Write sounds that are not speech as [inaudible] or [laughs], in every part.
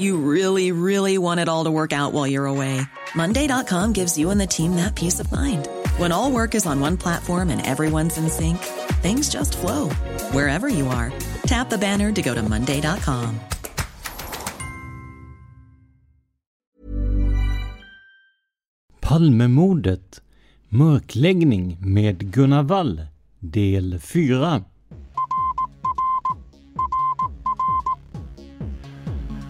You really, really want it all to work out while you're away. Monday.com gives you and the team that peace of mind. When all work is on one platform and everyone's in sync, things just flow wherever you are. Tap the banner to go to Monday.com. Palmemordet Mörkläggning med Gunnar Wall Del 4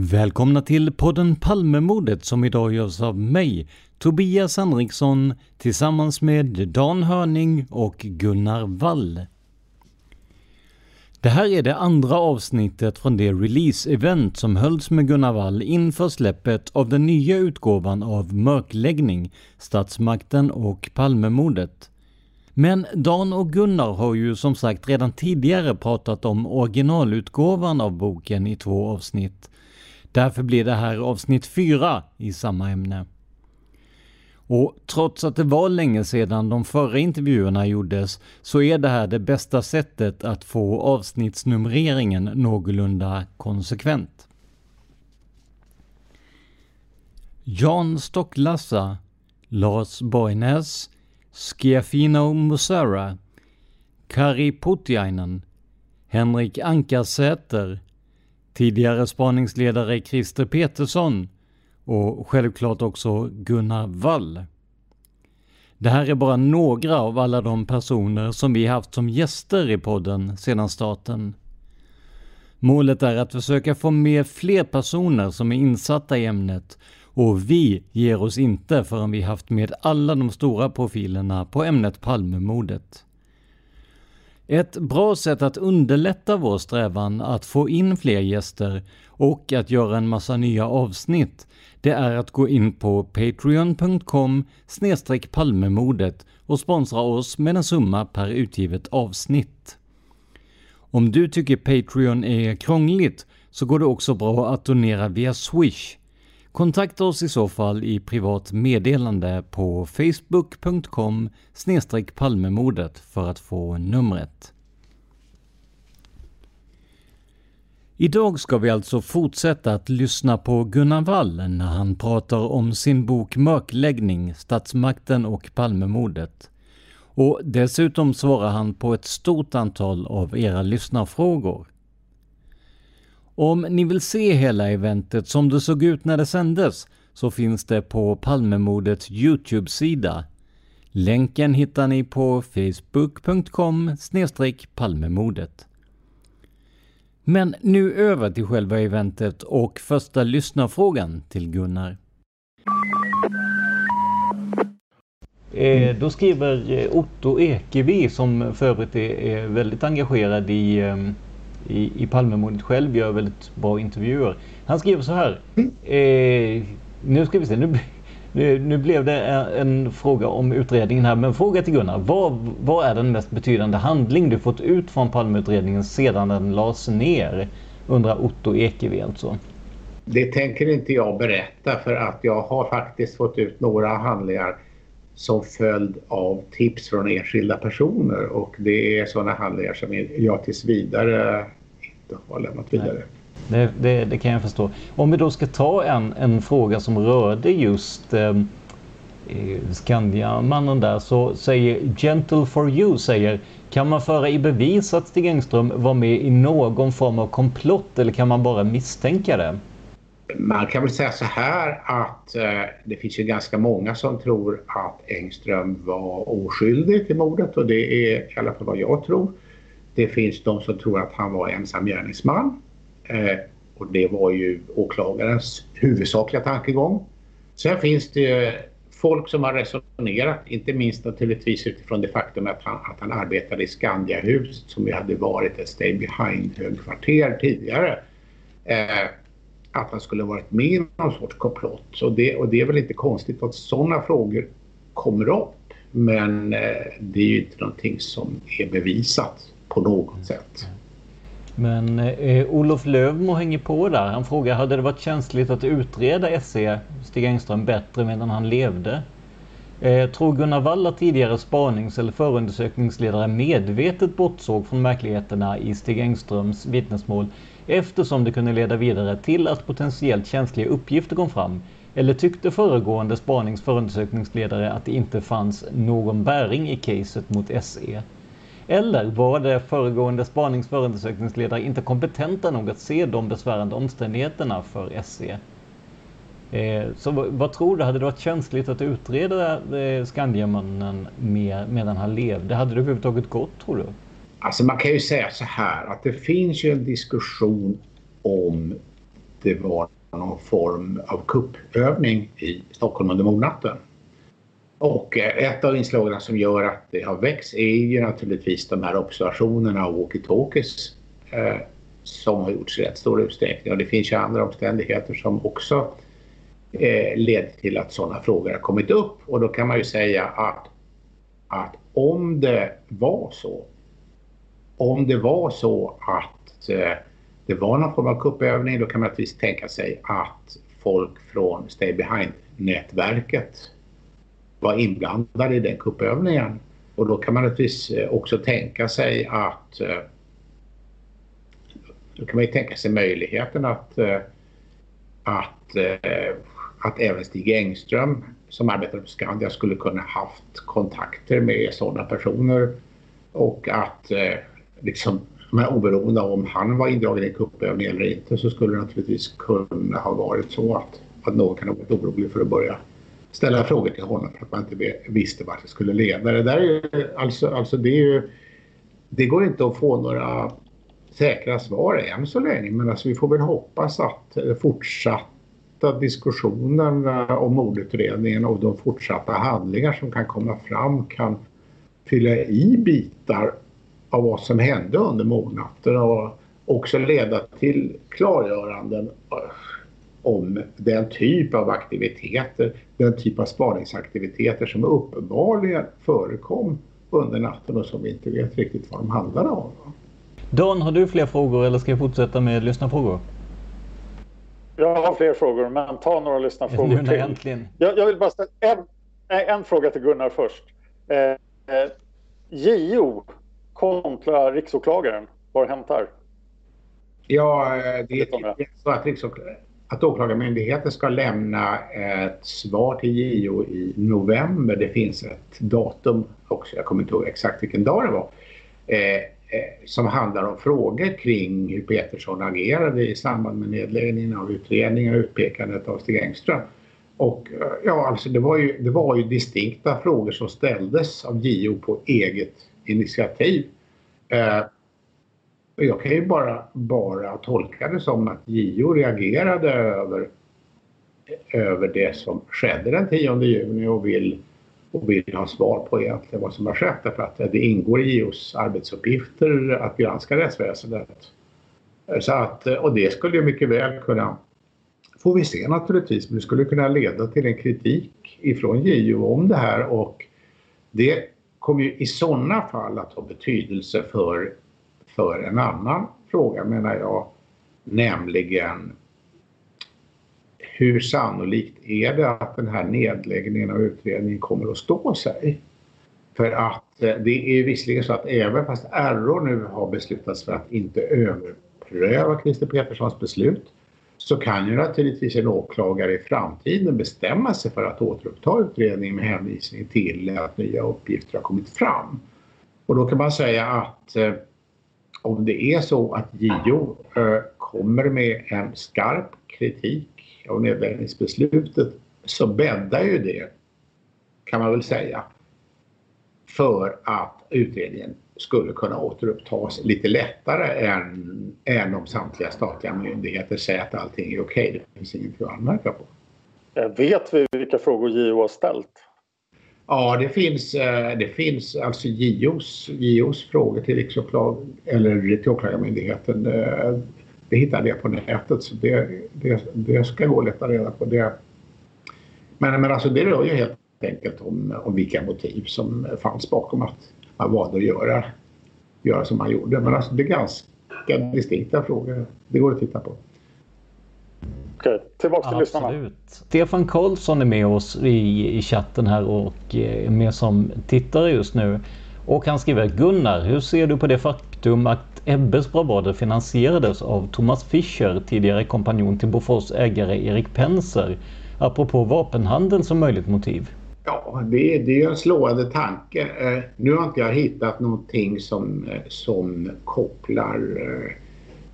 Välkomna till podden Palmemordet som idag görs av mig, Tobias Henriksson, tillsammans med Dan Hörning och Gunnar Wall. Det här är det andra avsnittet från det release-event som hölls med Gunnar Wall inför släppet av den nya utgåvan av Mörkläggning, Statsmakten och Palmemordet. Men Dan och Gunnar har ju som sagt redan tidigare pratat om originalutgåvan av boken i två avsnitt. Därför blir det här avsnitt 4 i samma ämne. Och trots att det var länge sedan de förra intervjuerna gjordes så är det här det bästa sättet att få avsnittsnumreringen någorlunda konsekvent. Jan Stocklassa, Lars Borgnäs, Schiafino Musara Kari Putiainen, Henrik Ankarsäter, tidigare spaningsledare Christer Petersson och självklart också Gunnar Wall. Det här är bara några av alla de personer som vi haft som gäster i podden sedan starten. Målet är att försöka få med fler personer som är insatta i ämnet och vi ger oss inte förrän vi haft med alla de stora profilerna på ämnet Palmemordet. Ett bra sätt att underlätta vår strävan att få in fler gäster och att göra en massa nya avsnitt, det är att gå in på patreon.com palmemodet och sponsra oss med en summa per utgivet avsnitt. Om du tycker Patreon är krångligt så går det också bra att donera via Swish. Kontakta oss i så fall i privat meddelande på facebook.com palmemordet för att få numret. Idag ska vi alltså fortsätta att lyssna på Gunnar Wall när han pratar om sin bok Mörkläggning, Statsmakten och Palmemordet. Och dessutom svarar han på ett stort antal av era lyssnarfrågor. Om ni vill se hela eventet som det såg ut när det sändes så finns det på Palmemordets Youtube-sida. Länken hittar ni på facebook.com palmemordet. Men nu över till själva eventet och första lyssnarfrågan till Gunnar. Eh, då skriver eh, Otto Ekevi, som för övrigt är, är väldigt engagerad i, eh, i, i Palmemordet själv, gör väldigt bra intervjuer. Han skriver så här. Eh, nu ska vi se, nu, nu, nu, blev det en fråga om utredningen här, men fråga till Gunnar. Vad, vad är den mest betydande handling du fått ut från Palmeutredningen sedan den lades ner? Undrar Otto Ekevi alltså. Det tänker inte jag berätta för att jag har faktiskt fått ut några handlingar som följd av tips från enskilda personer och det är sådana handlingar som jag tills vidare inte har lämnat vidare. Det, det, det, kan jag förstå. Om vi då ska ta en, en fråga som rörde just eh, Skandiamannen där så säger Gentle for you säger kan man föra i bevis att Stig Engström var med i någon form av komplott eller kan man bara misstänka det? Man kan väl säga så här att eh, det finns ju ganska många som tror att Engström var oskyldig till mordet och det är i alla fall vad jag tror. Det finns de som tror att han var ensam gärningsman eh, och det var ju åklagarens huvudsakliga tankegång. Sen finns det folk som har resonerat, inte minst naturligtvis utifrån det faktum att han, att han arbetade i Skandiahuset som ju hade varit ett stay behind högkvarter tidigare. Eh, att han skulle varit med i någon sorts komplott. Och det, och det är väl inte konstigt att sådana frågor kommer upp. Men eh, det är ju inte någonting som är bevisat på något sätt. Men eh, Olof Lövmo hänger på där. Han frågar, hade det varit känsligt att utreda SE Stig Engström bättre medan han levde? Eh, tror Gunnar Wall tidigare spanings eller förundersökningsledare medvetet bortsåg från märkligheterna i Stig Engströms vittnesmål eftersom det kunde leda vidare till att potentiellt känsliga uppgifter kom fram? Eller tyckte föregående spanings förundersökningsledare att det inte fanns någon bäring i caset mot SE? Eller var det föregående spanings förundersökningsledare inte kompetenta nog att se de besvärande omständigheterna för SE? Eh, så vad tror du, hade det varit känsligt att utreda eh, Skandiamannen medan han levde? Hade det överhuvudtaget gått tror du? Alltså man kan ju säga så här att det finns ju en diskussion om det var någon form av kuppövning i Stockholm under mordnatten. Och eh, ett av inslagen som gör att det har växt är ju naturligtvis de här observationerna av walkie-talkies eh, som har gjorts i rätt stor utsträckning. Och det finns ju andra omständigheter som också eh, leder till att sådana frågor har kommit upp. Och då kan man ju säga att, att om det var så, om det var så att eh, det var någon form av kuppövning, då kan man naturligtvis tänka sig att folk från Stay Behind-nätverket var inblandade i den kuppövningen. Och då kan man naturligtvis eh, också tänka sig att eh, då kan man ju tänka sig möjligheten att, att, att även Stig Engström som arbetade på Skandia skulle kunna haft kontakter med sådana personer och att liksom, men oberoende av om han var indragen i kuppövning eller inte så skulle det naturligtvis kunna ha varit så att, att någon kan ha varit orolig för att börja ställa frågor till honom för att man inte visste vart det skulle leda. Det, där är ju, alltså, alltså det, är ju, det går inte att få några säkra svar än så länge men alltså vi får väl hoppas att fortsatta diskussioner eh, om mordutredningen och de fortsatta handlingar som kan komma fram kan fylla i bitar av vad som hände under mordnatten och också leda till klargöranden om den typ av aktiviteter, den typ av spaningsaktiviteter som uppenbarligen förekom under natten och som vi inte vet riktigt vad de handlade om. Dan, har du fler frågor eller ska jag fortsätta med lyssnarfrågor? Jag har fler frågor, men ta några lyssnarfrågor till. Äntligen. Jag, jag vill bara ställa en, en fråga till Gunnar först. Eh, eh, JO kontra riksåklagaren, vad har hänt här? Ja, eh, det är så att att Åklagarmyndigheten ska lämna ett svar till JO i november. Det finns ett datum också, jag kommer inte ihåg exakt vilken dag det var, eh, eh, som handlar om frågor kring hur Petersson agerade i samband med nedläggningen av utredningen och utpekandet av Stig Engström. Och eh, ja, alltså det var, ju, det var ju distinkta frågor som ställdes av JO på eget initiativ. Eh, jag kan ju bara, bara tolka det som att JO reagerade över, över det som skedde den 10 juni och vill, och vill ha svar på egentligen vad som har skett. Därför att det ingår i JOs arbetsuppgifter att granska rättsväsendet. Så att, och det skulle ju mycket väl kunna, får vi se naturligtvis, men det skulle kunna leda till en kritik ifrån JO om det här och det kommer ju i sådana fall att ha betydelse för för en annan fråga menar jag, nämligen hur sannolikt är det att den här nedläggningen av utredningen kommer att stå sig? För att eh, det är visserligen så att även fast RÅ nu har beslutat sig för att inte överpröva Christer Peterssons beslut så kan ju naturligtvis en åklagare i framtiden bestämma sig för att återuppta utredningen med hänvisning till att nya uppgifter har kommit fram. Och då kan man säga att eh, om det är så att JO eh, kommer med en skarp kritik av nedläggningsbeslutet så bäddar ju det, kan man väl säga, för att utredningen skulle kunna återupptas lite lättare än, än om samtliga statliga myndigheter säger att allting är okej. Okay. Det finns inget att anmärka på. Eh, vet vi vilka frågor JO har ställt? Ja, det finns, eh, det finns alltså JOs, JOs frågor till riksåklag eller till åklagarmyndigheten. Eh, det hittade jag på nätet så det, det, det ska gå att reda på. Det. Men, men alltså det rör ju helt enkelt om, om vilka motiv som fanns bakom att man valde att göra, göra som man gjorde. Men alltså det är ganska distinkta frågor. Det går att titta på. Okej, tillbaka till lyssnarna. Absolut. Stefan Karlsson är med oss i, i chatten här och är eh, med som tittare just nu. Och han skriver Gunnar, hur ser du på det faktum att Ebbes bravader finansierades av Thomas Fischer, tidigare kompanjon till Bofors ägare Erik Penser, apropå vapenhandeln som möjligt motiv? Ja, det, det är en slående tanke. Eh, nu har inte jag hittat någonting som, eh, som kopplar, eh,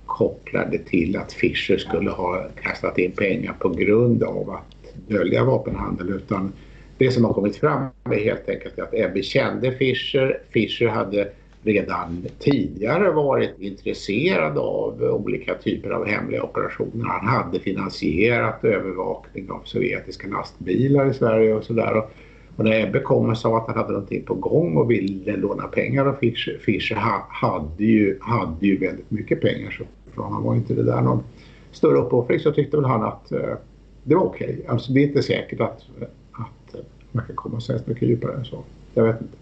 kopplar det till att Fischer skulle ha kastat in pengar på grund av att dölja vapenhandel utan det som har kommit fram är helt enkelt att Ebbe kände Fischer. Fischer hade redan tidigare varit intresserad av olika typer av hemliga operationer. Han hade finansierat övervakning av sovjetiska lastbilar i Sverige och sådär. Och när Ebbe kom och sa att han hade någonting på gång och ville låna pengar av Fischer, Fischer hade, ju, hade ju väldigt mycket pengar så för honom var inte det där någon större uppoffring så tyckte väl han att eh, det var okej. Okay. Alltså det är inte säkert att, att man kan komma så mycket djupare än så. Jag vet inte.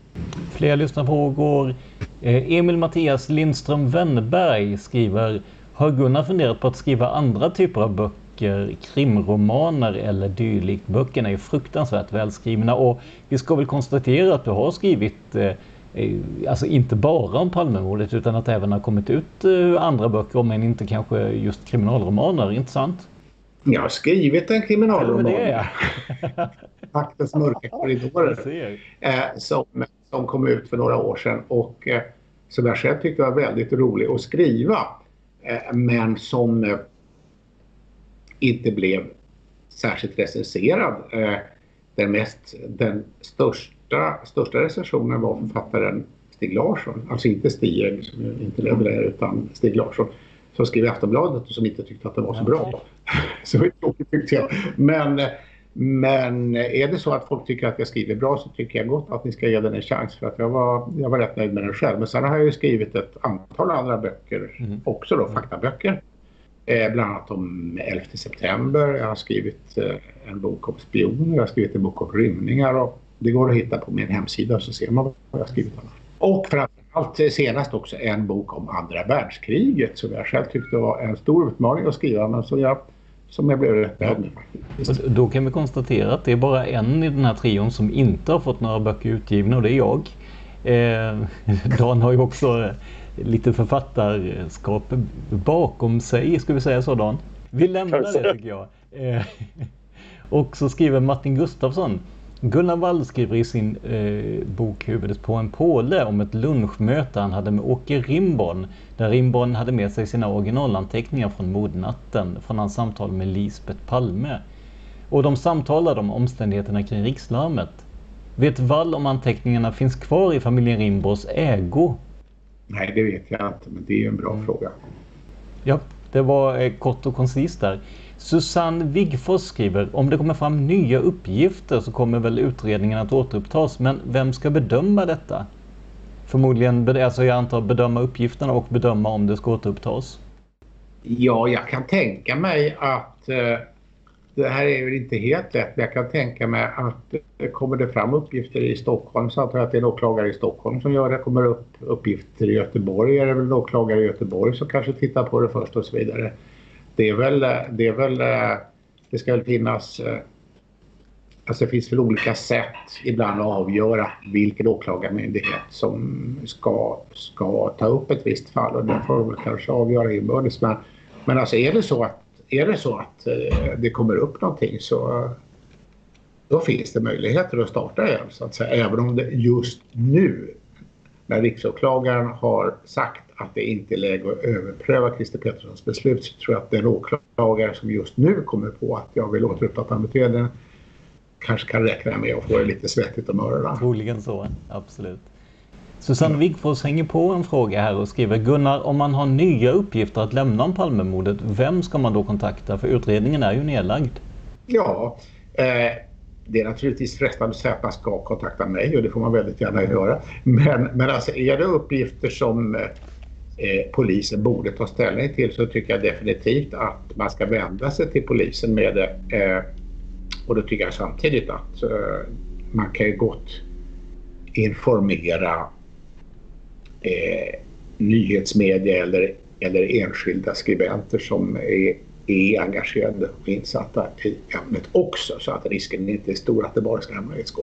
Fler lyssnarfrågor. Eh, Emil Mattias Lindström Wennberg skriver Har Gunnar funderat på att skriva andra typer av böcker, krimromaner eller dylikt? Böckerna är fruktansvärt välskrivna och vi ska väl konstatera att du har skrivit eh, eh, Alltså inte bara om Palmemordet utan att det även har kommit ut andra böcker om än inte kanske just kriminalromaner, inte sant? Jag har skrivit en kriminalroman. Ja. Maktens [laughs] mörka korridorer. Eh, som, som kom ut för några år sedan och eh, som jag själv tyckte var väldigt rolig att skriva. Eh, men som eh, inte blev särskilt recenserad. Den, mest, den största, största recensionen var författaren Stig Larsson. Alltså inte Stig som inte ledde det utan Stig Larsson som skrev i Aftonbladet och som inte tyckte att det var så bra. [laughs] så det var tråkigt tyckte jag. Men men är det så att folk tycker att jag skriver bra så tycker jag gott att ni ska ge den en chans för att jag var, jag var rätt nöjd med den själv. Men sen har jag ju skrivit ett antal andra böcker mm. också då, faktaböcker. Eh, bland annat om 11 september, jag har skrivit eh, en bok om spioner, jag har skrivit en bok om rymningar och det går att hitta på min hemsida så ser man vad jag har skrivit. Och framförallt eh, senast också en bok om andra världskriget som jag själv tyckte var en stor utmaning att skriva men så jag som jag blev rätt nöjd med. Då kan vi konstatera att det är bara en i den här trion som inte har fått några böcker utgivna och det är jag. Eh, [laughs] Dan har ju också lite författarskap bakom sig, ska vi säga så Dan? Vi lämnar det tycker jag. Eh, [laughs] och så skriver Martin Gustafsson Gunnar Wall skriver i sin eh, bok Huvudet på en påle om ett lunchmöte han hade med Åke Rimborn där Rimborn hade med sig sina originalanteckningar från mordnatten från hans samtal med Lisbeth Palme. Och de samtalade om omständigheterna kring rikslarmet. Vet Wall om anteckningarna finns kvar i familjen Rimborns ägo? Nej, det vet jag inte, men det är en bra mm. fråga. Ja, det var eh, kort och koncist där. Susanne Wigfors skriver om det kommer fram nya uppgifter så kommer väl utredningen att återupptas. Men vem ska bedöma detta? Förmodligen, alltså jag antar bedöma uppgifterna och bedöma om det ska återupptas. Ja, jag kan tänka mig att eh, det här är väl inte helt lätt, men jag kan tänka mig att eh, kommer det fram uppgifter i Stockholm så antar jag att det är en åklagare i Stockholm som gör det. Kommer det upp uppgifter i Göteborg är det väl en åklagare i Göteborg som kanske tittar på det först och så vidare det är väl, det är väl det ska väl finnas eh, Alltså det finns väl olika sätt ibland att avgöra vilken åklagarmyndighet som ska, ska ta upp ett visst fall och det får de kanske avgöra inbördes. Men, men alltså är det så att, är det, så att eh, det kommer upp någonting så då finns det möjligheter att starta igen så att säga. Även om det just nu när riksåklagaren har sagt att det inte är läge att överpröva Christer Petterssons beslut så tror jag att den åklagare som just nu kommer på att jag vill återuppta permitteringen kanske kan räkna med att få det lite svettigt om öronen. Troligen så, absolut. Susanne Wigfors hänger på en fråga här och skriver Gunnar, om man har nya uppgifter att lämna om Palmemordet, vem ska man då kontakta? För utredningen är ju nedlagd. Ja, eh, det är naturligtvis frestande att säga att man ska kontakta mig och det får man väldigt gärna göra. Men, men alltså är det uppgifter som eh, polisen borde ta ställning till så tycker jag definitivt att man ska vända sig till polisen med det. Eh, och då tycker jag samtidigt att eh, man kan ju gott informera eh, nyhetsmedia eller, eller enskilda skribenter som är, är engagerade och insatta i ämnet också så att risken inte är stor att det bara ska hamna i ett skåp.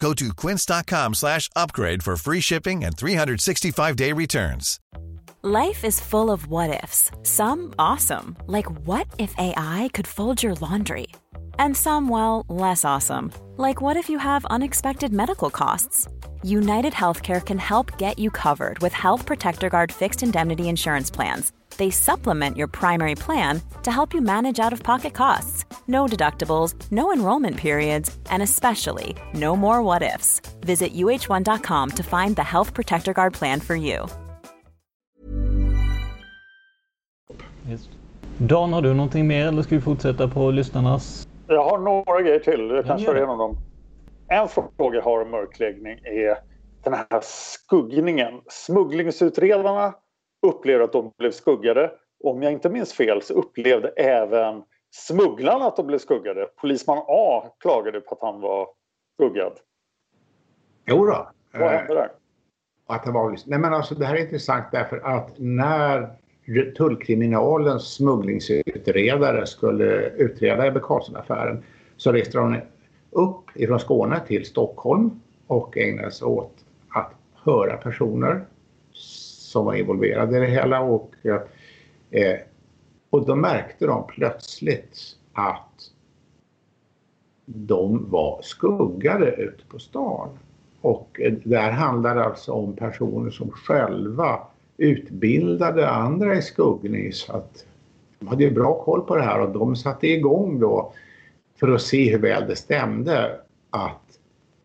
Go to quince.com slash upgrade for free shipping and 365-day returns. Life is full of what ifs. Some awesome, like what if AI could fold your laundry? And some, well, less awesome, like what if you have unexpected medical costs? United Healthcare can help get you covered with Health Protector Guard fixed indemnity insurance plans. They supplement your primary plan to help you manage out of pocket costs. No deductibles, no enrollment periods, and especially no more what ifs. Visit uh1.com to find the Health Protector Guard plan for you. Just. Dan, har du någonting mer eller ska vi fortsätta på lyssnarnas? Jag har några grejer till. Jag kan köra igenom dem. En fråga jag har om mörkläggning är den här skuggningen. Smugglingsutredarna upplevde att de blev skuggade. Om jag inte minns fel så upplevde även smugglarna att de blev skuggade. Polisman A klagade på att han var skuggad. Jo då. Vad hände där? Att det, var, nej men alltså, det här är intressant därför att när tullkriminalens smugglingsutredare skulle utreda Ebbe Carlsson-affären så reste de upp ifrån Skåne till Stockholm och ägnade sig åt att höra personer som var involverade i det hela och, eh, och då märkte de plötsligt att de var skuggade ute på stan. Och eh, där handlar det alltså om personer som själva utbildade andra i skuggning så att de hade ju bra koll på det här och de satte igång då för att se hur väl det stämde att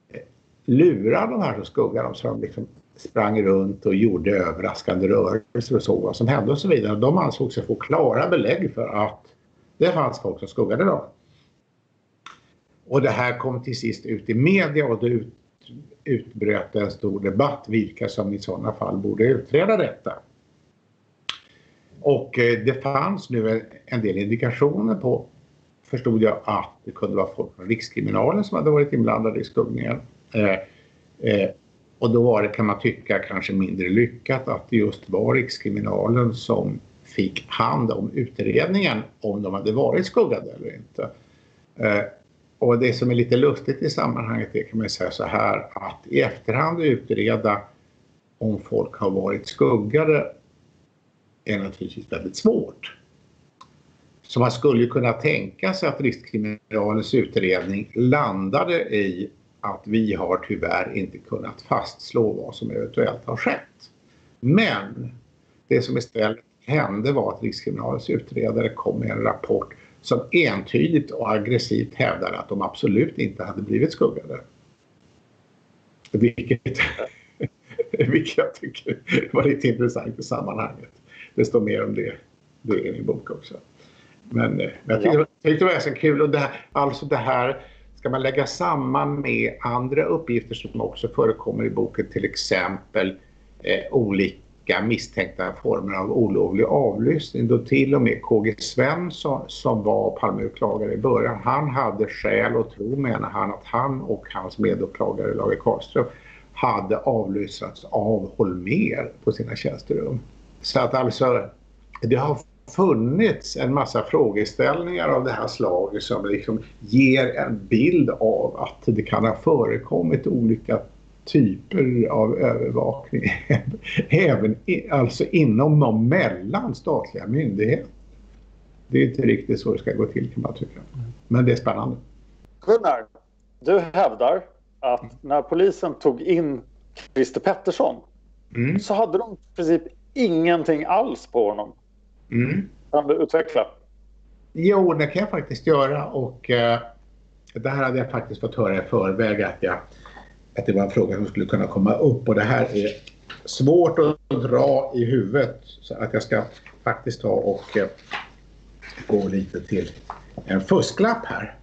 eh, lura de här som skuggade dem så de liksom sprang runt och gjorde överraskande rörelser och såg vad som hände och så vidare. De ansåg sig få klara belägg för att det fanns folk som skuggade dem. Och det här kom till sist ut i media och det utbröt en stor debatt vilka som i sådana fall borde utreda detta. Och eh, det fanns nu en del indikationer på, förstod jag, att det kunde vara folk från Rikskriminalen som hade varit inblandade i skuggningen. Eh, eh, och då var det, kan man tycka, kanske mindre lyckat att det just var Rikskriminalen som fick hand om utredningen om de hade varit skuggade eller inte. Eh, och det som är lite lustigt i sammanhanget är kan man säga så här att i efterhand utreda om folk har varit skuggade är naturligtvis väldigt svårt. Så man skulle kunna tänka sig att Rikskriminalens utredning landade i att vi har tyvärr inte kunnat fastslå vad som eventuellt har skett. Men det som istället hände var att Rikskriminalens utredare kom med en rapport som entydigt och aggressivt hävdade att de absolut inte hade blivit skuggade. Vilket, [laughs] vilket jag tycker var lite intressant i sammanhanget. Det står mer om det, det i min bok också. Men, men jag tyckte, tyckte det var ganska kul. Och det här, alltså det här ska man lägga samman med andra uppgifter som också förekommer i boken, till exempel eh, olika misstänkta former av olovlig avlyssning. Då till och med KG Svensson som var Palmeåklagare i början, han hade skäl att tro menar han att han och hans medåklagare Lage Karlström hade avlyssnats av Holmer på sina tjänsterum. Så att alltså det har funnits en massa frågeställningar av det här slaget som liksom ger en bild av att det kan ha förekommit olika typer av övervakning [laughs] även i, alltså inom de mellan statliga myndigheter. Det är inte riktigt så det ska gå till kan man tycka. Men det är spännande. Gunnar, du hävdar att när polisen tog in Christer Pettersson mm. så hade de i princip ingenting alls på honom. Mm. Kan du utveckla? Jo, det kan jag faktiskt göra och eh, det här hade jag faktiskt fått höra i förväg att, jag, att det var en fråga som skulle kunna komma upp och det här är svårt att dra i huvudet så att jag ska faktiskt ta och eh, gå lite till en fusklapp här.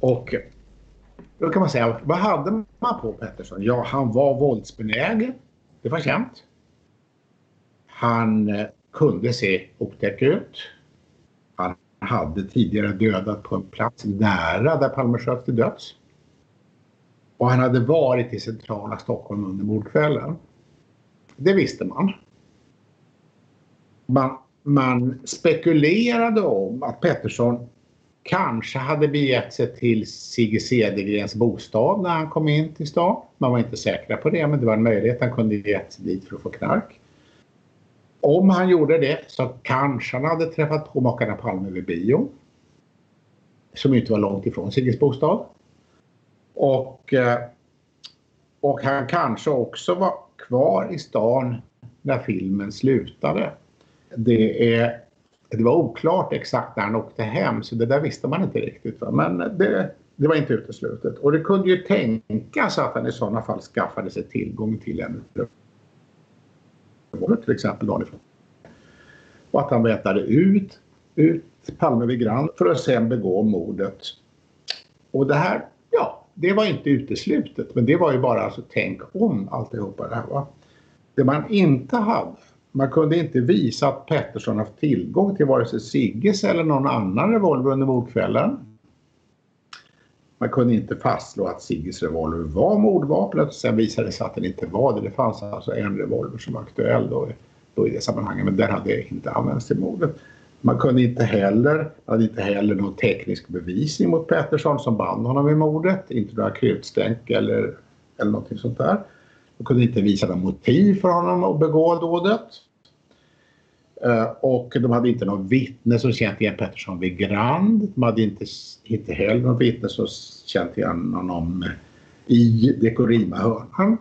Och då kan man säga, vad hade man på Pettersson? Ja, han var våldsbenägen. Det var känt. Han eh, kunde se otäck ut. Han hade tidigare dödat på en plats nära där Palme sköts till döds. Och han hade varit i centrala Stockholm under mordkvällen. Det visste man. Man, man spekulerade om att Pettersson kanske hade begett sig till Sigge Cedergrens bostad när han kom in till stan. Man var inte säkra på det men det var en möjlighet. Han kunde gett sig dit för att få knark. Om han gjorde det så kanske han hade träffat på makarna Palme vid bio. Som inte var långt ifrån Sigges bostad. Och, eh, och han kanske också var kvar i stan när filmen slutade. Det, är, det var oklart exakt när han åkte hem så det där visste man inte riktigt. Va? Men det, det var inte uteslutet. Och det kunde ju tänkas att han i sådana fall skaffade sig tillgång till en till exempel dagen ifrån. Och att han väntade ut, ut Palme vid Grand för att sen begå mordet. Och det här, ja, det var inte uteslutet men det var ju bara alltså tänk om alltihopa det här va. Det man inte hade, man kunde inte visa att Pettersson haft tillgång till vare sig Sigges eller någon annan revolver under mordkvällen. Man kunde inte fastslå att Sigges revolver var mordvapnet. Sen visade det sig att den inte var det. Det fanns alltså en revolver som var aktuell då, då i det sammanhanget. Men den hade inte använts till mordet. Man kunde inte heller, hade inte heller någon teknisk bevisning mot Pettersson som band honom vid mordet. Inte några krutstänk eller, eller någonting sånt där. Man kunde inte visa något motiv för honom att begå dådet. Eh, och de hade inte någon vittne som känt igen Pettersson vid Grand. De hade inte, inte heller någon vittne som känt igen honom i Dekorima-hörnan.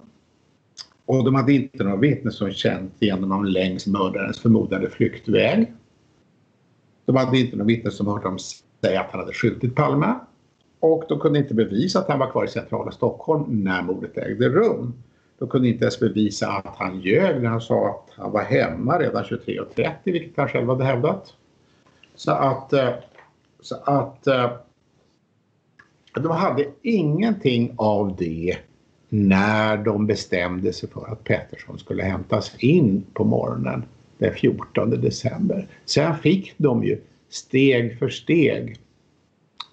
Och de hade inte någon vittne som känt igen honom längs mördarens förmodade flyktväg. De hade inte någon vittne som hört dem säga att han hade skjutit Palme. Och de kunde inte bevisa att han var kvar i centrala Stockholm när mordet ägde rum. De kunde inte ens bevisa att han ljög när han sa att han var hemma redan 23.30 vilket han själv hade hävdat. Så att, eh, så att eh, de hade ingenting av det när de bestämde sig för att Pettersson skulle hämtas in på morgonen den 14 december. Sen fick de ju steg för steg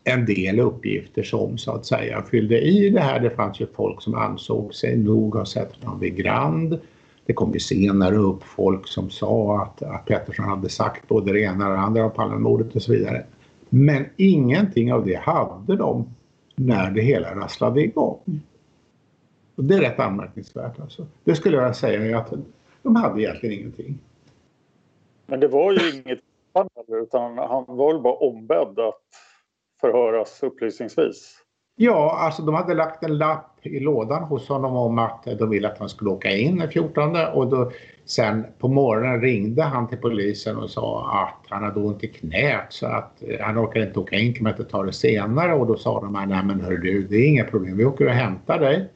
en del uppgifter som så att säga fyllde i det här. Det fanns ju folk som ansåg sig nog ha sett honom vid Grand. Det kom ju senare upp folk som sa att, att Pettersson hade sagt både det ena och det andra om Palmemordet och så vidare. Men ingenting av det hade de när det hela rasslade igång. Och det är rätt anmärkningsvärt alltså. Det skulle jag säga att de hade egentligen ingenting. Men det var ju inget utan han var väl bara ombedd att förhöras upplysningsvis. Ja, alltså de hade lagt en lapp i lådan hos honom om att de ville att han skulle åka in den 14 och då, sen på morgonen ringde han till polisen och sa att han hade ont i knät så att eh, han orkade inte åka in, kan man inte ta det senare och då sa de nej men hörru du, det är inga problem, vi åker och hämtar dig.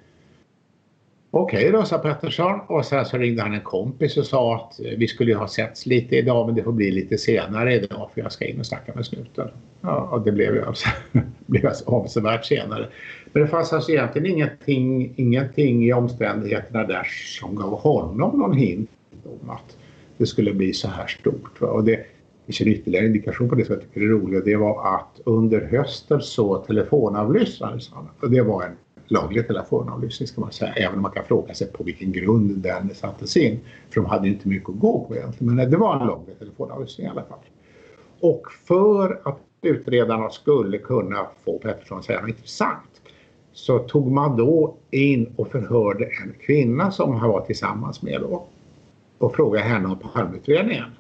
Okej då, sa Pettersson och sen så ringde han en kompis och sa att eh, vi skulle ha setts lite idag men det får bli lite senare idag för jag ska in och snacka med snuten. Ja, och det blev ju alltså, [laughs] blev alltså avsevärt senare. Men det fanns alltså egentligen ingenting, ingenting i omständigheterna där som gav honom någon hint om att det skulle bli så här stort. Och det finns en ytterligare indikation på det som jag tycker är roligt. Det var att under hösten så telefonavlyssnades han. Och det var en laglig telefonavlyssning ska man säga. Även om man kan fråga sig på vilken grund den sattes in. För de hade ju inte mycket att gå på egentligen. Men det var en laglig telefonavlyssning i alla fall. Och för att utredarna skulle kunna få Pettersson att säga något intressant så tog man då in och förhörde en kvinna som han var tillsammans med då och frågade henne om Palmeutredningen.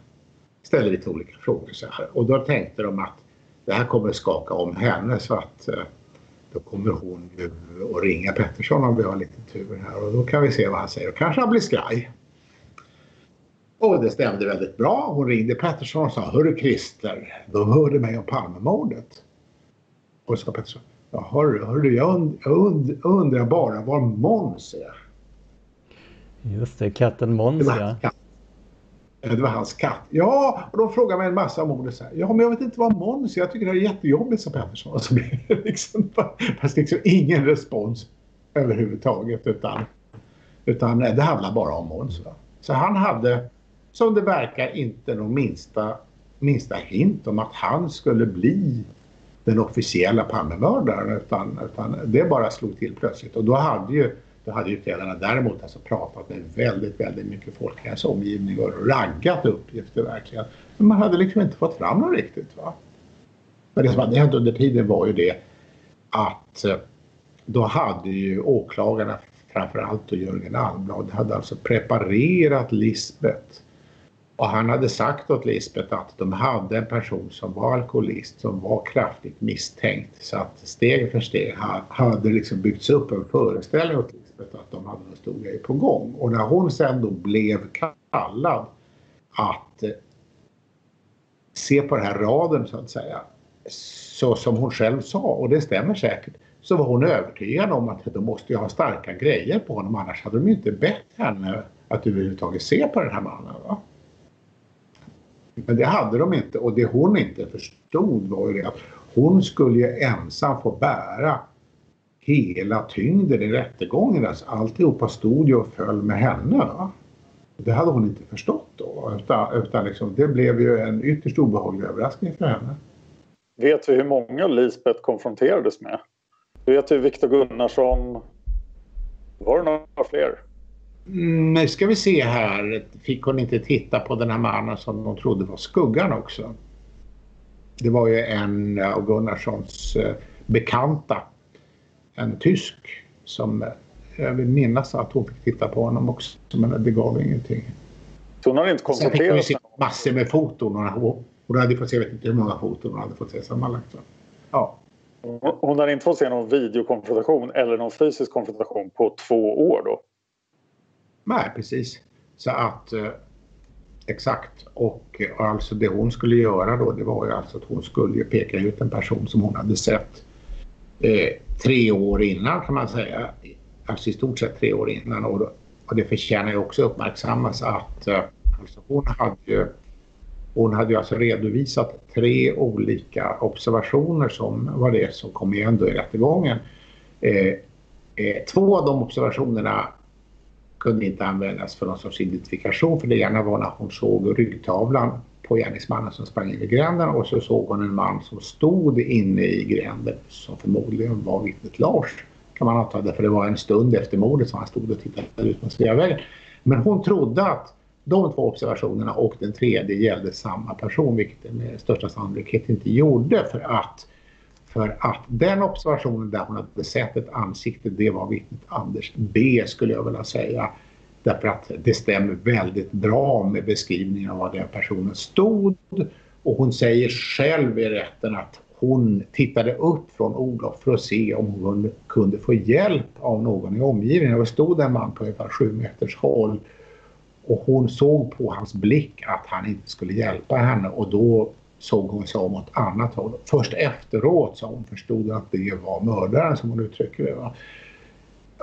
Ställde lite olika frågor så här och då tänkte de att det här kommer skaka om henne så att eh, då kommer hon ju att ringa Pettersson om vi har lite tur här och då kan vi se vad han säger och kanske han blir skraj. Och det stämde väldigt bra. Hon ringde Pettersson och sa Hörru Christer, de hörde mig om Palmemordet. Och så sa Pettersson Ja, hörru, hörru jag, und, jag und, undrar bara var Måns är. Just det, katten Måns ja. Det var hans katt. Ja, och de frågade mig en massa om ordet. Så här, ja, men jag vet inte vad Måns är. Jag tycker det är jättejobbigt, sa Pettersson. Och så blev det liksom, fast liksom ingen respons överhuvudtaget. Utan, utan det handlar bara om Måns. Så han hade, som det verkar, inte någon minsta, minsta hint om att han skulle bli den officiella Palmemördaren. Utan, utan det bara slog till plötsligt. Och då hade ju då hade utredarna däremot alltså pratat med väldigt, väldigt mycket folk i hans omgivning och raggat uppgifter verkligen. Men man hade liksom inte fått fram dem riktigt. Va? Men det som hade hänt under tiden var ju det att eh, då hade ju åklagarna, framförallt då Jörgen Almblad, hade alltså preparerat Lisbet och han hade sagt åt Lisbet att de hade en person som var alkoholist som var kraftigt misstänkt. Så att steg för steg hade liksom byggts upp en föreställning åt Lisbeth att de hade en stor grej på gång. Och när hon sen då blev kallad att eh, se på den här raden så att säga. Så som hon själv sa, och det stämmer säkert, så var hon övertygad om att de måste ju ha starka grejer på honom annars hade de ju inte bett henne att överhuvudtaget se på den här mannen. Va? Men det hade de inte och det hon inte förstod var ju det att hon skulle ju ensam få bära hela tyngden i rättegången. Alltså alltihopa stod ju och föll med henne. Va? Det hade hon inte förstått då. Utan, utan liksom, det blev ju en ytterst obehaglig överraskning för henne. Vet vi hur många Lisbeth konfronterades med? Vet vi Viktor Gunnarsson? Var det några fler? Mm, nu ska vi se här. Fick hon inte titta på den här mannen som de trodde var skuggan också? Det var ju en av Gunnarssons eh, bekanta. En tysk som eh, jag vill minnas att hon fick titta på honom också men det gav ingenting. Så hon har inte konfronterat Sen fick hon se massor med foton. Hon, hon hade fått se, jag vet inte hur många foton hon hade fått se sammanlagt. Ja. Hon har inte fått se någon videokonfrontation eller någon fysisk konfrontation på två år då? Nej, precis. Så att eh, exakt. Och, och alltså det hon skulle göra då det var ju alltså att hon skulle peka ut en person som hon hade sett eh, tre år innan kan man säga. Alltså i stort sett tre år innan. Och, och det förtjänar ju också uppmärksammas att eh, alltså hon hade ju hon hade ju alltså redovisat tre olika observationer som var det som kom igen då i rättegången. Eh, eh, två av de observationerna kunde inte användas för någon sorts identifikation för det ena var när hon såg ryggtavlan på gärningsmannen som sprang in i gränden och så såg hon en man som stod inne i gränden som förmodligen var vittnet Lars kan man anta för det var en stund efter mordet som han stod och tittade ut mot Sveavägen. Men hon trodde att de två observationerna och den tredje gällde samma person vilket den med största sannolikhet inte gjorde för att för att den observationen där hon hade sett ett ansikte, det var vittnet Anders B skulle jag vilja säga. Därför att det stämmer väldigt bra med beskrivningen av var den personen stod Och hon säger själv i rätten att hon tittade upp från Olof för att se om hon kunde få hjälp av någon i omgivningen. Det stod en man på ungefär sju meters håll och hon såg på hans blick att han inte skulle hjälpa henne och då såg hon sig om åt annat håll. Först efteråt så hon förstod att det var mördaren som hon uttrycker det.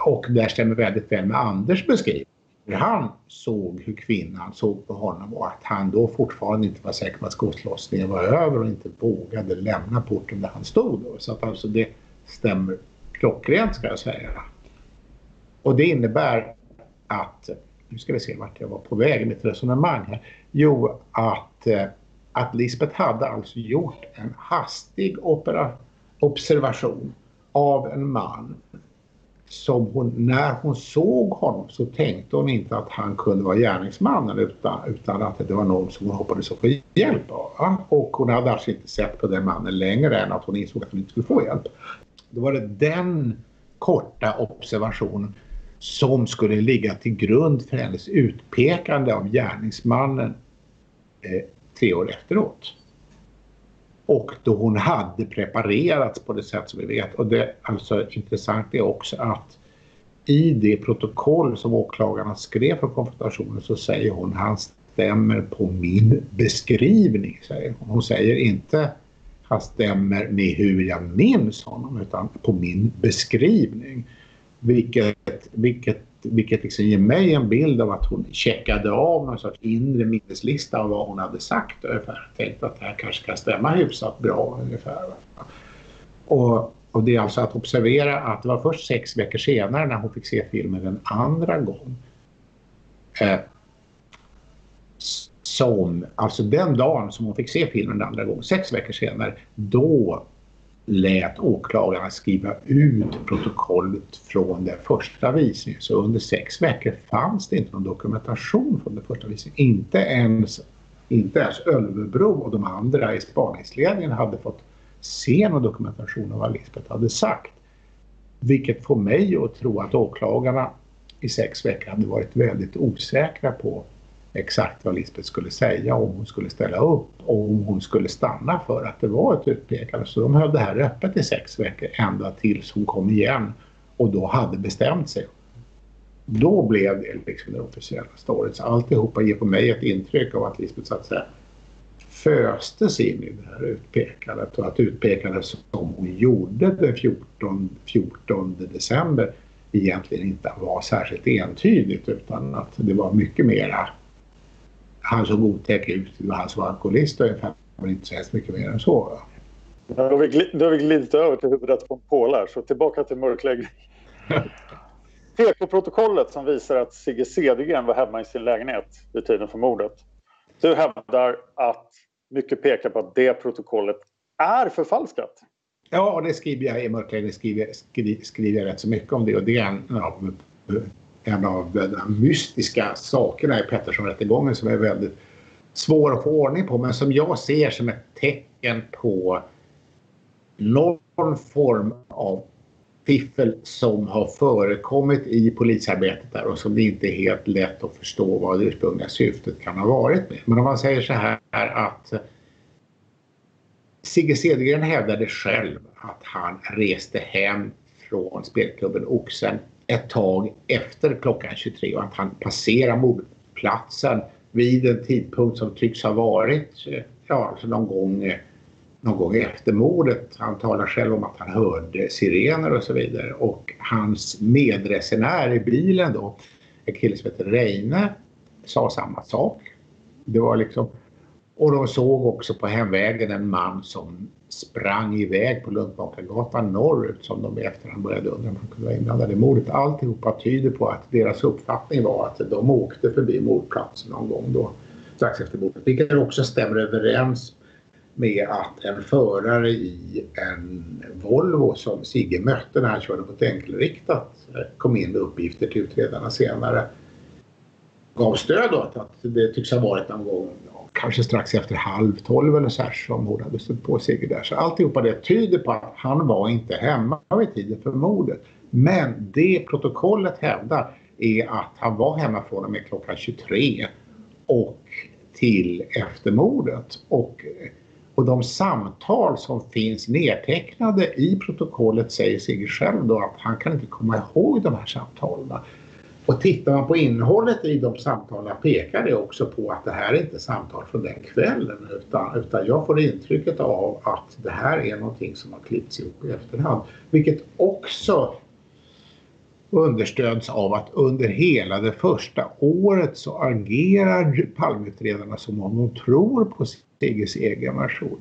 Och det stämmer väldigt väl med Anders beskrivning. Han såg hur kvinnan såg på honom och att han då fortfarande inte var säker på att skottlossningen var över och inte vågade lämna porten där han stod. Då. Så att alltså det stämmer klockrent ska jag säga. Och det innebär att, nu ska vi se vart jag var på väg i mitt resonemang här. Jo, att, eh, att Lisbeth hade alltså gjort en hastig opera, observation av en man som hon, när hon såg honom så tänkte hon inte att han kunde vara gärningsmannen utan, utan att det var någon som hon hoppades att få hjälp av. Och hon hade alltså inte sett på den mannen längre än att hon insåg att hon inte skulle få hjälp. Då var det den korta observationen som skulle ligga till grund för hennes utpekande av gärningsmannen eh, tre år efteråt. Och då hon hade preparerats på det sätt som vi vet. Och det alltså intressant är också att i det protokoll som åklagarna skrev för konfrontationen så säger hon han stämmer på min beskrivning. Säger hon. hon säger inte han stämmer med hur jag minns honom utan på min beskrivning. Vilket, vilket vilket liksom ger mig en bild av att hon checkade av någon sorts inre minneslista av vad hon hade sagt ungefär. Tänkte att det här kanske kan stämma hyfsat bra ungefär. Och, och det är alltså att observera att det var först sex veckor senare när hon fick se filmen en andra gång. Eh, som, alltså den dagen som hon fick se filmen en andra gång, sex veckor senare, då lät åklagarna skriva ut protokollet från den första visningen. Så under sex veckor fanns det inte någon dokumentation från den första visningen. Inte ens, inte ens Ölvebro och de andra i spaningsledningen hade fått se någon dokumentation av vad Lisbeth hade sagt. Vilket får mig att tro att åklagarna i sex veckor hade varit väldigt osäkra på exakt vad Lisbeth skulle säga, om hon skulle ställa upp och om hon skulle stanna för att det var ett utpekande. Så de höll det här öppet i sex veckor ända tills hon kom igen och då hade bestämt sig. Då blev det liksom den officiella storyn. Så alltihopa ger på mig ett intryck av att Lisbeth så att säga föstes in i det här utpekandet och att utpekandet som hon gjorde den 14, 14 december egentligen inte var särskilt entydigt utan att det var mycket mera han såg otäck ut, var han som alkoholist ungefär, men inte så hemskt mycket mer än så. Då har, vi glid, då har vi glidit över till huvudet på en pålar, så tillbaka till mörkläggning. [laughs] PK-protokollet som visar att Sigge Cedergren var hemma i sin lägenhet vid tiden för mordet. Du hävdar att mycket pekar på att det protokollet är förfalskat. Ja, det skriver jag i mörkläggning skriver, skriver, skriver jag rätt så mycket om det och det är en ja, en av de mystiska sakerna i Pettersson-rättegången som är väldigt svår att få ordning på men som jag ser som ett tecken på någon form av fiffel som har förekommit i polisarbetet där och som det inte är helt lätt att förstå vad det ursprungliga syftet kan ha varit med. Men om man säger så här att Sigge Cedergren hävdade själv att han reste hem från spelklubben Oxen ett tag efter klockan 23 och att han passerar mordplatsen vid en tidpunkt som tycks ha varit eh, ja, alltså någon, gång, eh, någon gång efter mordet. Han talar själv om att han hörde sirener och så vidare och hans medresenär i bilen då, en kille som heter Reine, sa samma sak. Det var liksom, och de såg också på hemvägen en man som sprang iväg på Luntmakargatan norrut som de i efterhand började undra om han kunde vara inblandad i mordet. Alltihopa tyder på att deras uppfattning var att de åkte förbi mordplatsen någon gång då strax efter mordet. Vilket också stämmer överens med att en förare i en Volvo som Sigge mötte när han körde på ett enkelriktat eh, kom in med uppgifter till utredarna senare gav stöd åt att det tycks ha varit någon gång kanske strax efter halv tolv eller så här som hon hade stött på Sigge där. Så alltihopa det tyder på att han var inte hemma vid tiden för mordet. Men det protokollet hävdar är att han var hemma från och med klockan 23 och till eftermordet. Och, och de samtal som finns nedtecknade i protokollet säger Sigge själv då att han kan inte komma ihåg de här samtalen. Och tittar man på innehållet i de samtalen pekar det också på att det här är inte samtal från den kvällen utan, utan jag får intrycket av att det här är någonting som har klippts ihop i efterhand. Vilket också understöds av att under hela det första året så agerar Palmeutredarna som om de tror på Sigges egen version.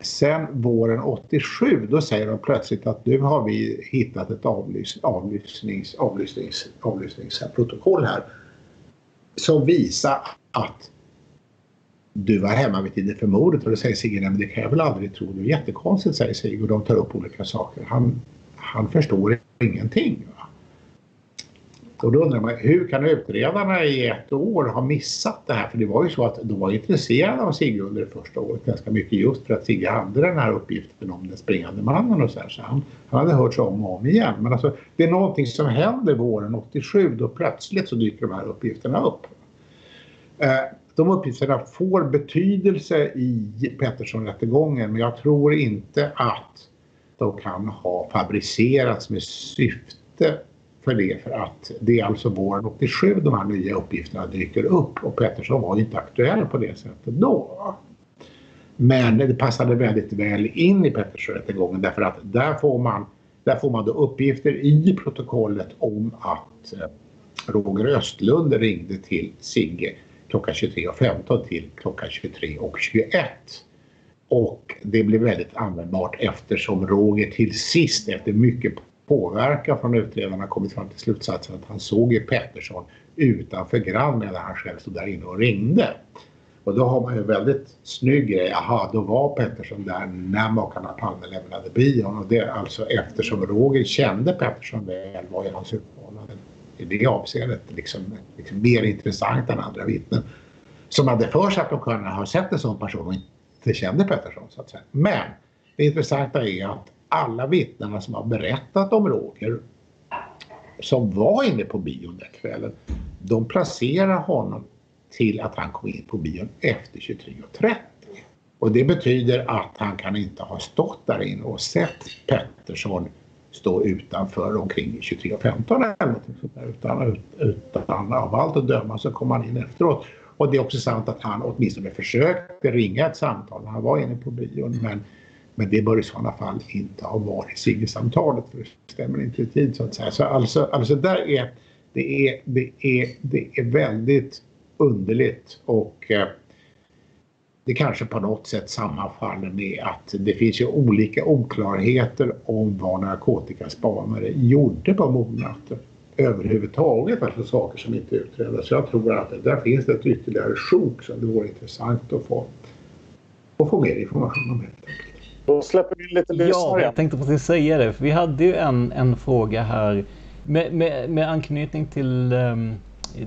Sen våren 87 då säger de plötsligt att nu har vi hittat ett avlys, avlyssnings, avlyssnings, avlyssningsprotokoll här som visar att du var hemma vid tiden för mordet och då säger Sigge, nej men det kan jag väl aldrig tro, det är jättekonstigt säger Sigge och de tar upp olika saker. Han, han förstår ingenting. Och då undrar man hur kan utredarna i ett år ha missat det här? För det var ju så att de var intresserade av Sigge under det första året ganska mycket just för att Sigge hade den här uppgiften om den springande mannen och så här. Så han, han hade hört sig om och om igen. Men alltså det är någonting som händer våren 87 då plötsligt så dyker de här uppgifterna upp. Eh, de uppgifterna får betydelse i Pettersson-rättegången men jag tror inte att de kan ha fabricerats med syfte för det för att det är alltså våren 87 de här nya uppgifterna dyker upp och Pettersson var inte aktuell på det sättet då. Men det passade väldigt väl in i Pettersson-rättegången därför att där får man, där får man då uppgifter i protokollet om att eh, Roger Östlund ringde till Sigge klockan 23.15 till klockan 23.21. Och det blev väldigt användbart eftersom Roger till sist efter mycket påverkan från utredarna kommit fram till slutsatsen att han såg ju Pettersson utanför Grand medan han själv stod där inne och ringde. Och då har man ju en väldigt snygg grej. Jaha, då var Pettersson där när makarna Palme lämnade bion. Och det är alltså eftersom Roger kände Pettersson väl var ju hans utmanare i det avseendet liksom, liksom mer intressant än andra vittnen. Som hade för sig att de kunde ha sett en sån person och inte kände Pettersson så att säga. Men det intressanta är att alla vittnena som har berättat om Roger som var inne på bion den kvällen, de placerar honom till att han kom in på bion efter 23.30. Och det betyder att han kan inte ha stått där inne och sett Pettersson stå utanför omkring 23.15 eller något sånt där. Utan, utan av allt att döma så kom han in efteråt. Och det är också sant att han åtminstone försökte ringa ett samtal när han var inne på bion. Men men det bör i sådana fall inte ha varit Sigge-samtalet för det stämmer inte i tid så att säga. Så alltså, alltså där är det, är, det, är, det är väldigt underligt och eh, det kanske på något sätt sammanfaller med att det finns ju olika oklarheter om vad narkotikaspanare gjorde på mordnatten överhuvudtaget, alltså saker som inte utreddes. Så jag tror att där finns det ett ytterligare sjok som det vore intressant att få, att få mer information om helt enkelt. Då släpper vi lite lyssnare Ja, jag tänkte precis säga det. För vi hade ju en, en fråga här med, med, med anknytning till um,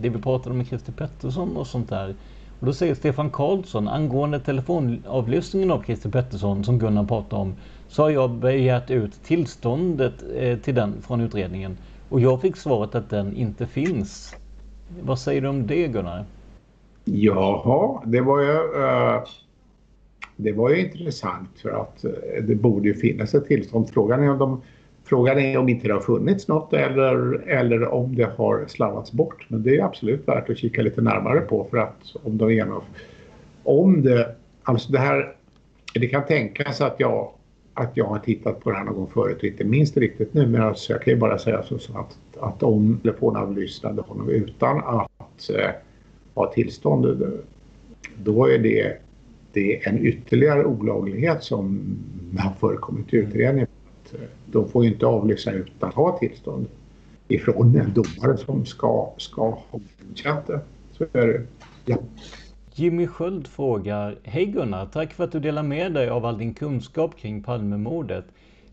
det vi pratade om med Christer Pettersson och sånt där. Och då säger Stefan Karlsson angående telefonavlyssningen av Christer Pettersson som Gunnar pratade om. Så har jag begärt ut tillståndet eh, till den från utredningen. Och jag fick svaret att den inte finns. Vad säger du om det Gunnar? Jaha, det var ju... Uh det var ju intressant för att eh, det borde ju finnas ett tillstånd. Frågan är om, de, frågan är om inte det har funnits något eller, eller om det har slarvats bort. Men det är absolut värt att kika lite närmare på för att om de genomför... om det, alltså det här, det kan tänkas att jag att jag har tittat på det här någon gång förut och inte minst riktigt nu men alltså jag kan ju bara säga så, så att, att om telefonavlyssnade honom utan att eh, ha tillstånd då är det det är en ytterligare olaglighet som har förekommit i utredningen. Eh, de får ju inte avlyssna utan att ha tillstånd ifrån en domare som ska, ska ha godkänt det. Så är det. Ja. Jimmy Sköld frågar Hej Gunnar, tack för att du delar med dig av all din kunskap kring Palmemordet.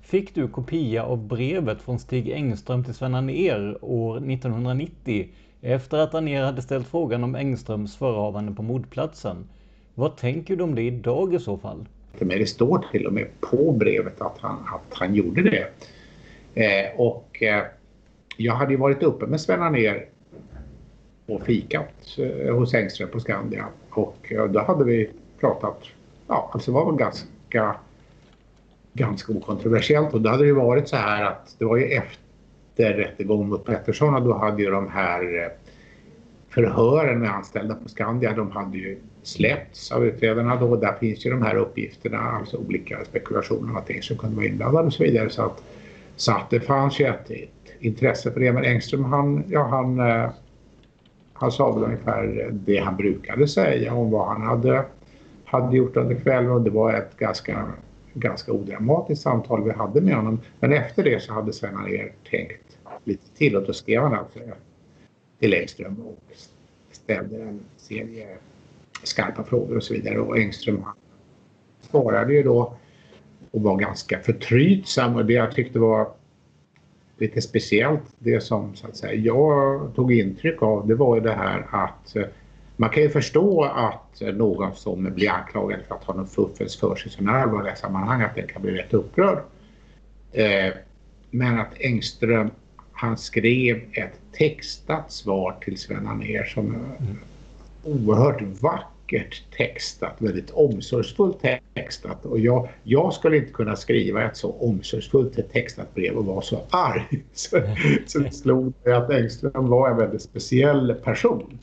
Fick du kopia av brevet från Stig Engström till Sven Anér år 1990 efter att Anér hade ställt frågan om Engströms förehavande på mordplatsen? Vad tänker du om det idag i så fall? Det står till och med på brevet att han, att han gjorde det. Eh, och eh, jag hade ju varit uppe med Sven ner och fikat eh, hos Engström på Skandia. Och eh, då hade vi pratat, ja alltså det var väl ganska, ganska okontroversiellt. Och då hade det varit så här att det var ju efter rättegången mot Pettersson och då hade ju de här eh, förhören med anställda på Skandia, de hade ju släppts av utredarna då. Där finns ju de här uppgifterna, alltså olika spekulationer och allting som kunde vara inblandade och så vidare. Så att, så att det fanns ju ett, ett intresse för det. Men Engström han, ja, han, eh, han sa väl ungefär det han brukade säga om vad han hade, hade gjort under kvällen och det var ett ganska, ganska odramatiskt samtal vi hade med honom. Men efter det så hade Sven Anér tänkt lite till och då skrev han alltså till Engström och ställde en serie skarpa frågor och så vidare. Och Engström svarade ju då och var ganska förtrytsam och det jag tyckte var lite speciellt, det som så att säga, jag tog intryck av, det var ju det här att eh, man kan ju förstå att någon som blir anklagad för att ha någon fuffens för sig i sådana allvarliga sammanhang, att den kan bli rätt upprörd. Eh, men att Engström, han skrev ett textat svar till Sven Anér som eh, mm oerhört vackert textat, väldigt omsorgsfullt textat. Och jag, jag skulle inte kunna skriva ett så omsorgsfullt textat brev och vara så arg. [laughs] Så, så det slog mig att Engström var en väldigt speciell person.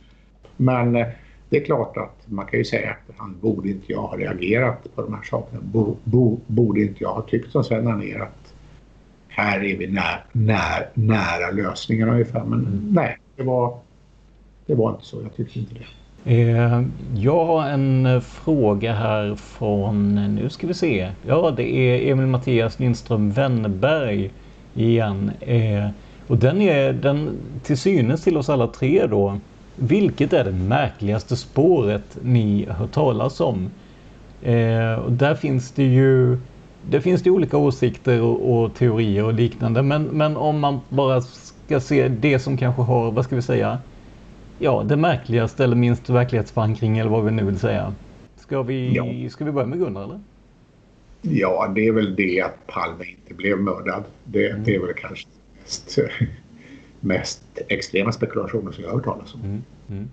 Men eh, det är klart att man kan ju säga att han borde inte jag ha reagerat på de här sakerna. Bo, bo, borde inte jag ha tyckt som Sven Anér att här är vi när, när, nära lösningen ungefär. Men mm. nej, det var, det var inte så. Jag tyckte inte det. Eh, jag har en eh, fråga här från, eh, nu ska vi se. Ja, det är Emil Mattias Lindström Wennberg igen. Och den är den till synes till oss alla tre då. Vilket är det märkligaste spåret ni har hört talas om? Och där finns det ju det finns det olika åsikter och, och, teorier och liknande. Men, men om man bara ska se det som kanske har, vad ska vi säga, ja, det märkligaste eller minst verklighetsförankring eller vad vi nu vill säga. Ska vi, ja. ska vi börja med Gunnar eller? Ja, det är väl det att Palme inte blev mördad. Det, mm. det är väl kanske mest, [laughs] mest extrema spekulationer som jag har hört talas om. Mm. Mm.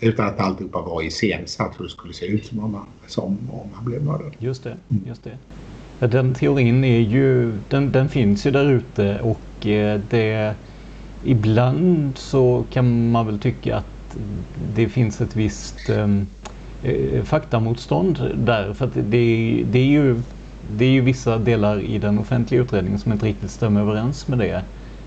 Utan att alltihopa var iscensatt hur det skulle se ut som om han, som om han blev mördad. Just det, mm. just det. Ja, den teorin är ju, den, den finns ju där ute och eh, det ibland så kan man väl tycka att det finns ett visst ehm, eh, faktamotstånd där. För att det, det, är ju, det är ju vissa delar i den offentliga utredningen som inte riktigt stämmer överens med det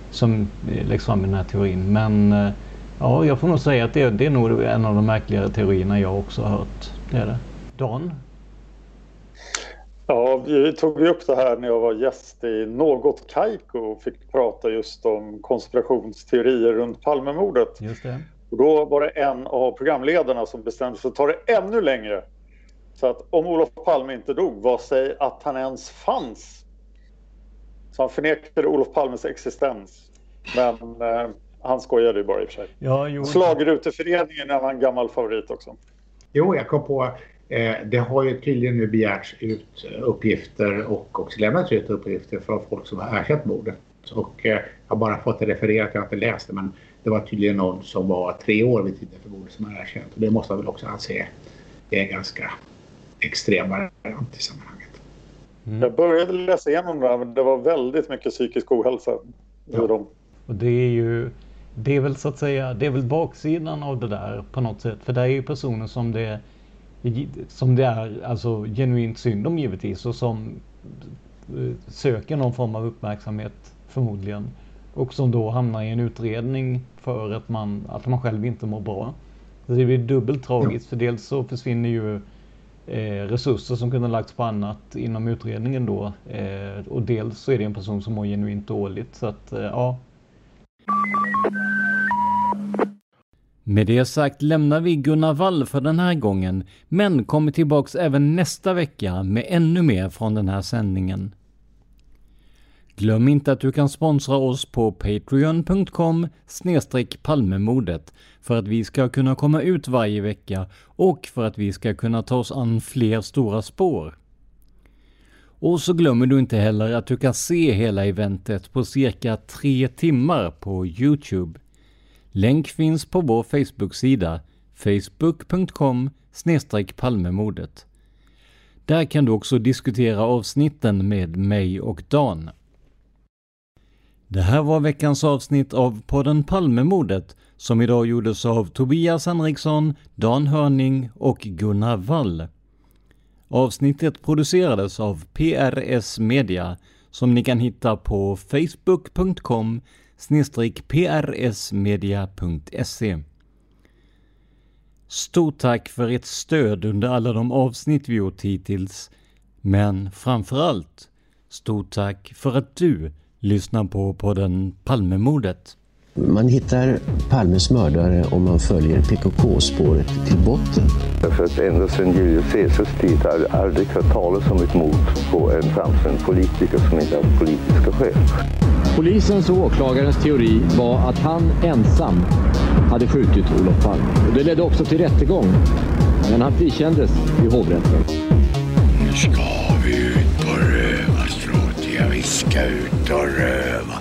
som eh, läggs fram i den här teorin. Men eh, ja, jag får nog säga att det, det är nog en av de märkligare teorierna jag också har hört. Det är det. Dan? Ja, vi tog upp det här när jag var gäst i Något Kaiko och fick prata just om konspirationsteorier runt Palmemordet. Just det. Och då var det en av programledarna som bestämde sig för att ta det ännu längre. Så att om Olof Palme inte dog, vad säg att han ens fanns? Så han förnekade Olof Palmes existens. Men eh, han skojade ju bara i och för sig. Ja. Slagruteföreningen är en gammal favorit också. Jo, jag kom på det har ju tydligen nu begärts ut uppgifter och också lämnats ut uppgifter från folk som har erkänt mordet. Och eh, jag har bara fått det refererat, jag har inte läst det, men det var tydligen någon som var tre år vid tiden för mordet som har erkänt. Och det måste man väl också anse är en ganska extrem variant i sammanhanget. Mm. Jag började läsa igenom det men det var väldigt mycket psykisk ohälsa ja. dem. Och det är ju det är väl så att säga, det är väl baksidan av det där på något sätt. För det är ju personer som det som det är alltså genuint synd om givetvis och som eh, söker någon form av uppmärksamhet förmodligen. Och som då hamnar i en utredning för att man, att man själv inte mår bra. Så det blir dubbelt tragiskt för dels så försvinner ju eh, resurser som kunde lagts på annat inom utredningen då. Eh, och dels så är det en person som mår genuint dåligt. Så att eh, ja. Med det sagt lämnar vi Gunnar Wall för den här gången, men kommer tillbaks även nästa vecka med ännu mer från den här sändningen. Glöm inte att du kan sponsra oss på patreon.com palmemodet för att vi ska kunna komma ut varje vecka och för att vi ska kunna ta oss an fler stora spår. Och så glömmer du inte heller att du kan se hela eventet på cirka tre timmar på Youtube. Länk finns på vår Facebook-sida facebook.com palmemordet. Där kan du också diskutera avsnitten med mig och Dan. Det här var veckans avsnitt av podden Palmemordet som idag gjordes av Tobias Henriksson, Dan Hörning och Gunnar Wall. Avsnittet producerades av PRS Media som ni kan hitta på facebook.com prsmedia.se. Stort tack för ert stöd under alla de avsnitt vi gjort hittills. Men framförallt, stort tack för att du lyssnar på podden Palmemordet. Man hittar Palmes mördare om man följer PKK-spåret till botten. Därför att ända sedan Julius Caesars tid har det aldrig hört talas om ett mord på en framstående politiker som inte haft politiska skäl. Polisens och åklagarens teori var att han ensam hade skjutit Olof Palme. Och det ledde också till rättegång. Men han frikändes i hovrätten. Nu ska vi ut på rövarstråt. Vi ska ut och röva.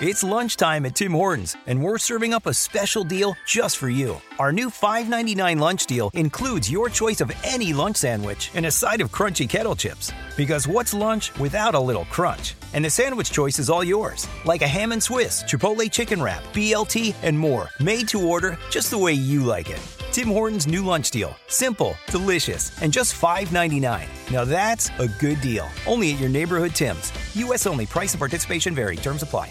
It's lunchtime at Tim Hortons, and we're serving up a special deal just for you. Our new $5.99 lunch deal includes your choice of any lunch sandwich and a side of crunchy kettle chips. Because what's lunch without a little crunch? And the sandwich choice is all yours, like a ham and Swiss, Chipotle chicken wrap, BLT, and more, made to order just the way you like it. Tim Hortons new lunch deal. Simple, delicious, and just $5.99. Now that's a good deal. Only at your neighborhood Tim's. U.S. only. Price and participation vary. Terms apply.